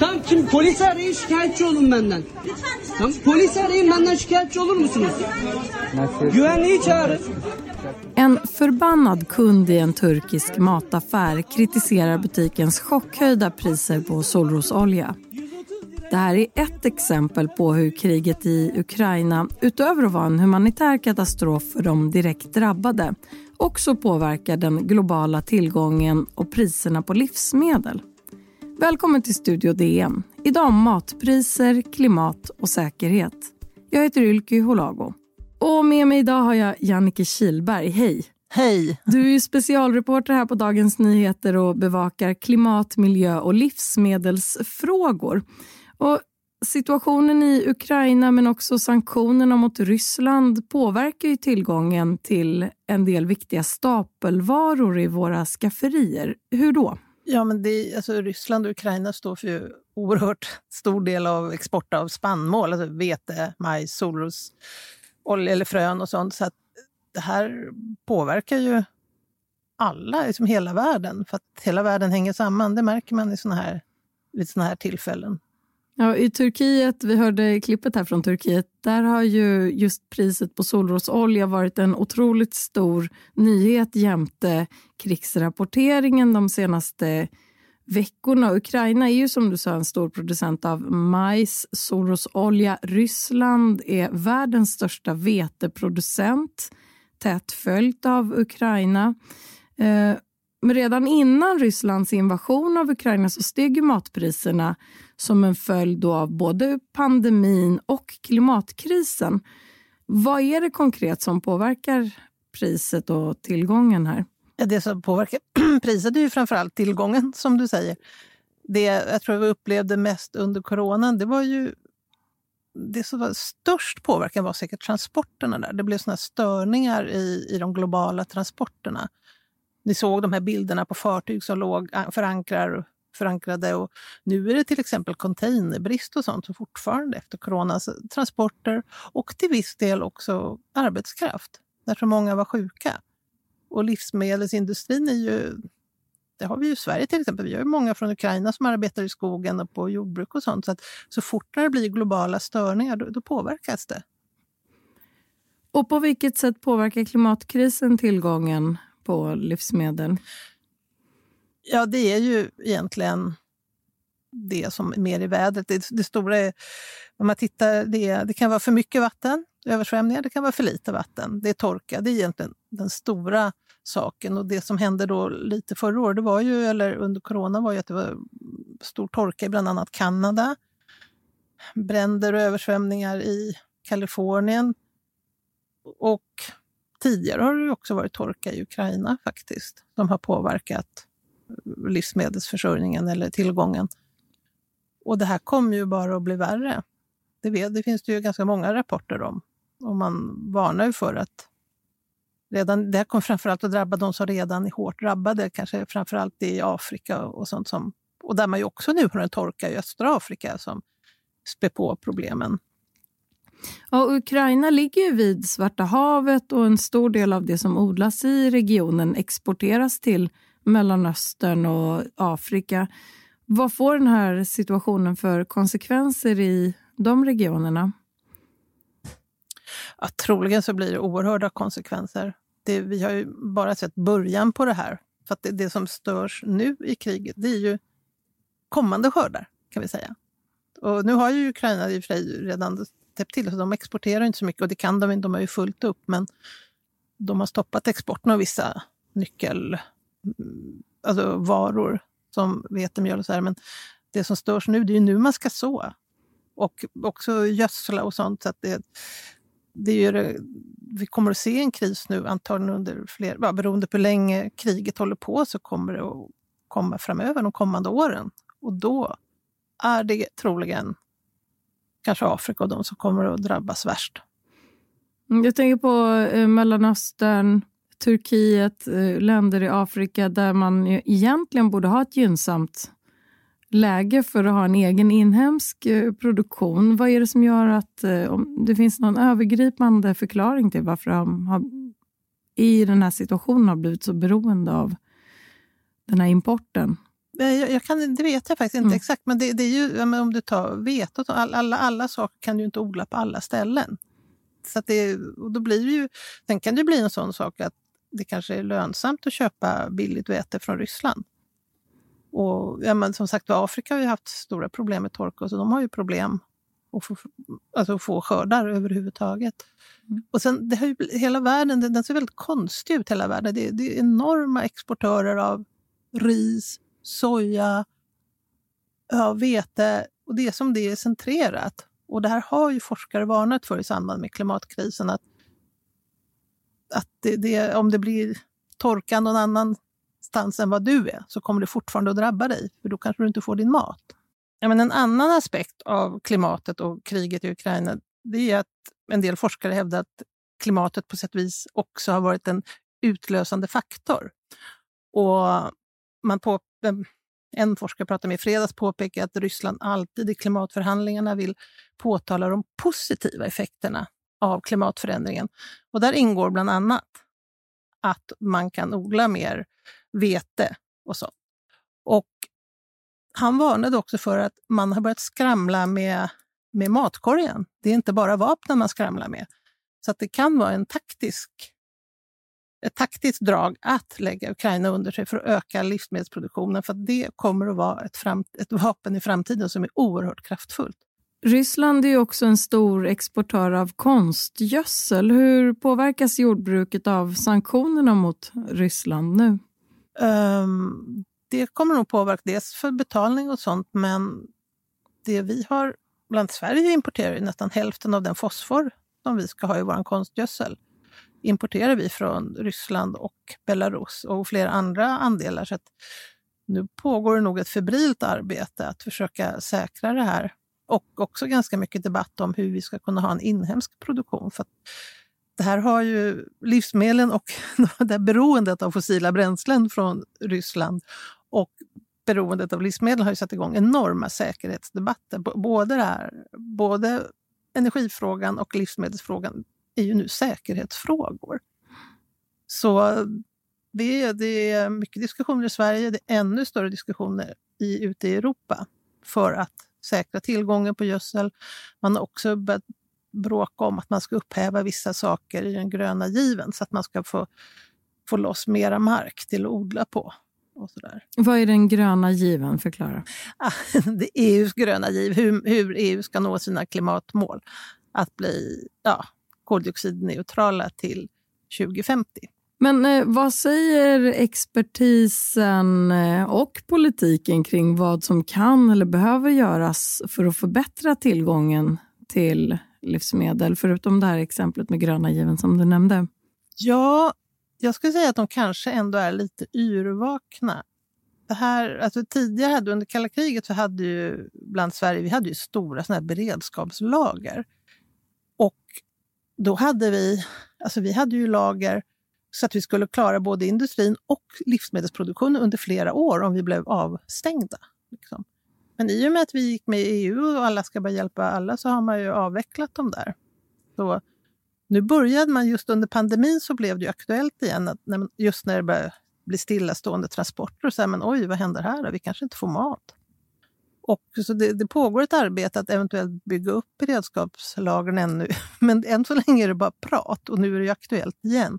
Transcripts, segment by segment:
Tamam polisi arayın şikayetçi olun benden. Tamam polisi arayın benden şikayetçi olur musunuz? Güvenliği çağırın. En förbannad kund i en turkisk mataffär kritiserar butikens chockhöjda priser på solrosolja. Det här är ett exempel på hur kriget i Ukraina, utöver att vara en humanitär katastrof för de direkt drabbade, också påverkar den globala tillgången och priserna på livsmedel. Välkommen till Studio DN. Idag om matpriser, klimat och säkerhet. Jag heter Ylke Holago. Och med mig idag har jag Jannike Kilberg. Hej! Hej! Du är specialreporter här på Dagens Nyheter och bevakar klimat, miljö och livsmedelsfrågor. Och situationen i Ukraina men också sanktionerna mot Ryssland påverkar ju tillgången till en del viktiga stapelvaror i våra skafferier. Hur då? Ja, men det, alltså, Ryssland och Ukraina står för ju oerhört stor del av export av spannmål, alltså vete, majs, solros, olja eller frön och sånt. Så att det här påverkar ju alla, liksom hela världen. För att hela världen hänger samman. Det märker man i såna här, vid såna här tillfällen. Ja, I Turkiet, vi hörde klippet här från Turkiet, där har ju just priset på solrosolja varit en otroligt stor nyhet jämte krigsrapporteringen de senaste veckorna. Ukraina är ju som du sa en stor producent av majs, solrosolja. Ryssland är världens största veteproducent, tätt följt av Ukraina. Eh, men redan innan Rysslands invasion av Ukraina så steg matpriserna som en följd av både pandemin och klimatkrisen. Vad är det konkret som påverkar priset och tillgången här? Det som påverkar priset är ju framförallt tillgången, som du säger. Det jag tror vi upplevde mest under coronan, det var ju... Det som var störst påverkan var säkert transporterna. där. Det blev såna störningar i, i de globala transporterna. Ni såg de här bilderna på fartyg som låg eh, förankrar, förankrade. Och nu är det till exempel containerbrist och sånt fortfarande efter coronas transporter och till viss del också arbetskraft, därför många var sjuka. Och livsmedelsindustrin är ju... Det har vi ju i Sverige till exempel. Vi har ju många från Ukraina som arbetar i skogen och på jordbruk och sånt. Så, att, så fort det blir globala störningar, då, då påverkas det. Och på vilket sätt påverkar klimatkrisen tillgången på livsmedel? Ja, det är ju egentligen det som är mer i vädret. Det, det stora är, om man tittar, det, det kan vara för mycket vatten, översvämningar, det kan vara för lite vatten. Det är torka, det är egentligen den stora saken. Och det som hände då lite förra året, var ju, eller under corona, var ju att det var stor torka i bland annat Kanada. Bränder och översvämningar i Kalifornien. Och tidigare har det också varit torka i Ukraina faktiskt, som har påverkat eh, livsmedelsförsörjningen eller tillgången. Och det här kommer ju bara att bli värre. Det, vet, det finns det ju ganska många rapporter om. Och man varnar ju för att redan, det här kommer framförallt att drabba de som redan är hårt drabbade, kanske framförallt i Afrika och sånt som, och där man ju också nu har en torka i östra Afrika som spär på problemen. Ja, Ukraina ligger ju vid Svarta havet och en stor del av det som odlas i regionen exporteras till Mellanöstern och Afrika. Vad får den här situationen för konsekvenser i de regionerna? Ja, troligen så blir det oerhörda konsekvenser. Det, vi har ju bara sett början på det här. För det, det, som störs nu i kriget det är ju kommande skördar, kan vi säga. Och nu har ju Ukraina i och för sig redan täppt till, så de exporterar inte så mycket och det kan de inte, de har ju fullt upp. Men de har stoppat exporten av vissa nyckel mm, alltså varor som vetemjöl och så här. Men det som störs nu, det är ju nu man ska så. Och också gödsla och sånt. Så att det, det är vi kommer att se en kris nu, antagligen under fler, ja, beroende på hur länge kriget håller på, så kommer det att komma framöver de kommande åren. Och då är det troligen kanske Afrika och de som kommer att drabbas värst. Mm, jag tänker på eh, Mellanöstern, Turkiet, eh, länder i Afrika där man egentligen borde ha ett gynnsamt läge för att ha en egen inhemsk eh, produktion. Vad är det som gör att eh, om det finns någon övergripande förklaring till varför de har, i den här situationen har blivit så beroende av den här importen? Jag, jag kan, det vet jag faktiskt inte mm. exakt, men det, det, är ju, om du tar vetet, alla, alla saker kan du inte odla på alla ställen. Så det, och då blir ju, sen kan det bli en sån sak att det kanske är lönsamt att köpa billigt vete från Ryssland. Och ja, men som sagt Afrika har ju haft stora problem med torka, så de har ju problem att få, alltså få skördar överhuvudtaget. Mm. Och sen, det har ju, hela världen den, den ser väldigt konstig ut, hela världen. Det, det är enorma exportörer av ris, soja, ja, vete. Och det är som det är centrerat. Och det här har ju forskare varnat för i samband med klimatkrisen. Att, att det, det, om det blir torka någon annanstans än vad du är så kommer det fortfarande att drabba dig, för då kanske du inte får din mat. Ja, men en annan aspekt av klimatet och kriget i Ukraina det är att en del forskare hävdar att klimatet på sätt och vis också har varit en utlösande faktor. Och man på, Eh, en forskare pratade med i fredags påpekar att Ryssland alltid i klimatförhandlingarna vill påtala de positiva effekterna av klimatförändringen. Och där ingår bland annat att man kan odla mer vete och så. Och han varnade också för att man har börjat skramla med, med matkorgen. Det är inte bara vapnen man skramlar med. Så att det kan vara en taktisk ett taktiskt drag att lägga Ukraina under sig för att öka livsmedelsproduktionen. För det kommer att vara ett, fram, ett vapen i framtiden som är oerhört kraftfullt. Ryssland är också en stor exportör av konstgödsel. Hur påverkas jordbruket av sanktionerna mot Ryssland nu? Um, det kommer nog påverka dels för betalning och sånt, men det vi har, bland Sverige importerar nästan hälften av den fosfor som vi ska ha i vår konstgödsel importerar vi från Ryssland och Belarus och flera andra andelar. Så nu pågår det nog ett febrilt arbete att försöka säkra det här. Och också ganska mycket debatt om hur vi ska kunna ha en inhemsk produktion. För det här har ju livsmedlen och det här beroendet av fossila bränslen från Ryssland och beroendet av livsmedel har ju satt igång enorma säkerhetsdebatter. Både, det här, både energifrågan och livsmedelsfrågan är ju nu säkerhetsfrågor. Så det är, det är mycket diskussioner i Sverige, det är ännu större diskussioner i, ute i Europa för att säkra tillgången på gödsel. Man har också börjat bråka om att man ska upphäva vissa saker i den gröna given så att man ska få, få loss mera mark till att odla på. Och sådär. Vad är den gröna given? Förklara. Ah, det är EUs gröna giv, hur, hur EU ska nå sina klimatmål. Att bli ja, koldioxidneutrala till 2050. Men eh, vad säger expertisen eh, och politiken kring vad som kan eller behöver göras för att förbättra tillgången till livsmedel, förutom det här exemplet med gröna given som du nämnde? Ja, jag skulle säga att de kanske ändå är lite yrvakna. Det här, alltså tidigare, hade, under kalla kriget, så hade ju bland Sverige vi hade ju stora såna beredskapslager. Då hade vi, alltså vi hade ju lager så att vi skulle klara både industrin och livsmedelsproduktionen under flera år om vi blev avstängda. Liksom. Men i och med att vi gick med i EU och alla ska börja hjälpa alla så har man ju avvecklat dem där. Så nu började man just under pandemin så blev det aktuellt igen, att när man, just när det började bli stillastående transporter och så här, men oj, vad händer här? Vi kanske inte får mat. Och så det, det, pågår ett arbete att eventuellt bygga upp beredskapslagren ännu. Men än så länge är det bara prat och nu är det aktuellt igen.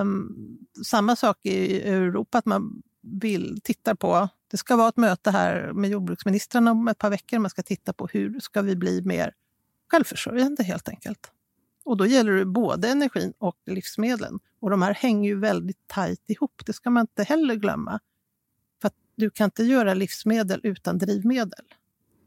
Um, samma sak i Europa, att man vill titta på... Det ska vara ett möte här med jordbruksministrarna om ett par veckor. Man ska titta på hur ska vi bli mer självförsörjande helt enkelt. Och då gäller det både energin och livsmedlen. Och de här hänger ju väldigt tajt ihop. Det ska man inte heller glömma du kan inte göra livsmedel utan drivmedel.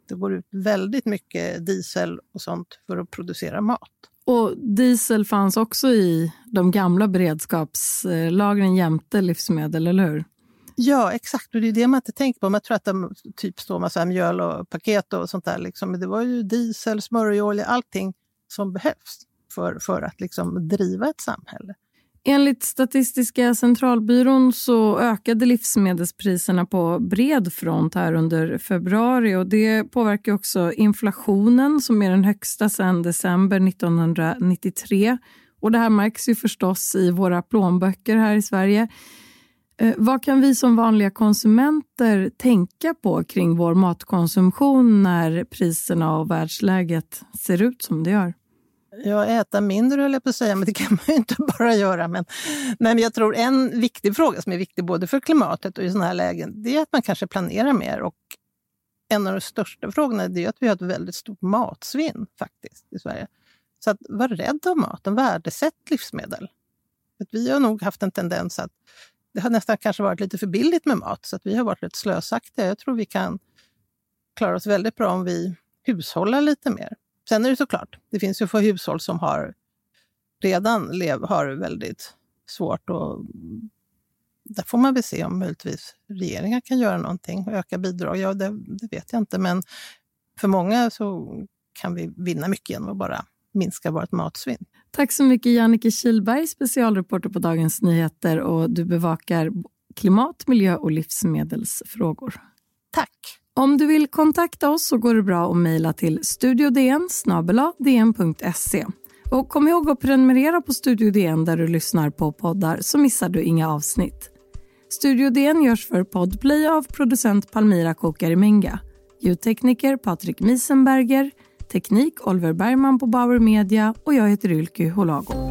Det går ut väldigt mycket diesel och sånt för att producera mat. Och diesel fanns också i de gamla beredskapslagren jämte livsmedel, eller hur? Ja, exakt. Och det är det man inte tänker på. Man tror att de typ står massa mjöl och paket och sånt där. Liksom. Men det var ju diesel, smörjolja, allting som behövs för, för att liksom driva ett samhälle. Enligt Statistiska centralbyrån så ökade livsmedelspriserna på bred front här under februari och det påverkar också inflationen som är den högsta sedan december 1993. Och det här märks ju förstås i våra plånböcker här i Sverige. Eh, vad kan vi som vanliga konsumenter tänka på kring vår matkonsumtion när priserna och världsläget ser ut som det gör? Ja, äta mindre höll jag på att säga, men det kan man ju inte bara göra. Men, men jag tror en viktig fråga som är viktig både för klimatet och i sådana här lägen, det är att man kanske planerar mer. Och en av de största frågorna är att vi har ett väldigt stort matsvinn faktiskt i Sverige. Så att var rädd om maten, värdesätt livsmedel. Att vi har nog haft en tendens att det har nästan kanske varit lite för billigt med mat, så att vi har varit rätt slösaktiga. Jag tror vi kan klara oss väldigt bra om vi hushållar lite mer. Sen är det såklart, det finns ju för hushåll som har redan lev, har väldigt svårt och där får man väl se om möjligtvis regeringen kan göra någonting och öka bidrag. Ja, det, det, vet jag inte, men för många så kan vi vinna mycket genom att bara minska vårt matsvinn. Tack så mycket Jannike Kihlberg, specialreporter på Dagens Nyheter och du bevakar klimat, miljö och livsmedelsfrågor. Tack! Om du vill kontakta oss så går det bra att mejla till studiodn dn.se. Och kom ihåg att prenumerera på Studio DN där du lyssnar på poddar så missar du inga avsnitt. Studio DN görs för Podplay av producent Palmira Kokarimenga, ljudtekniker Patrik Miesenberger, teknik Oliver Bergman på Bauer Media och jag heter Ylke Holago.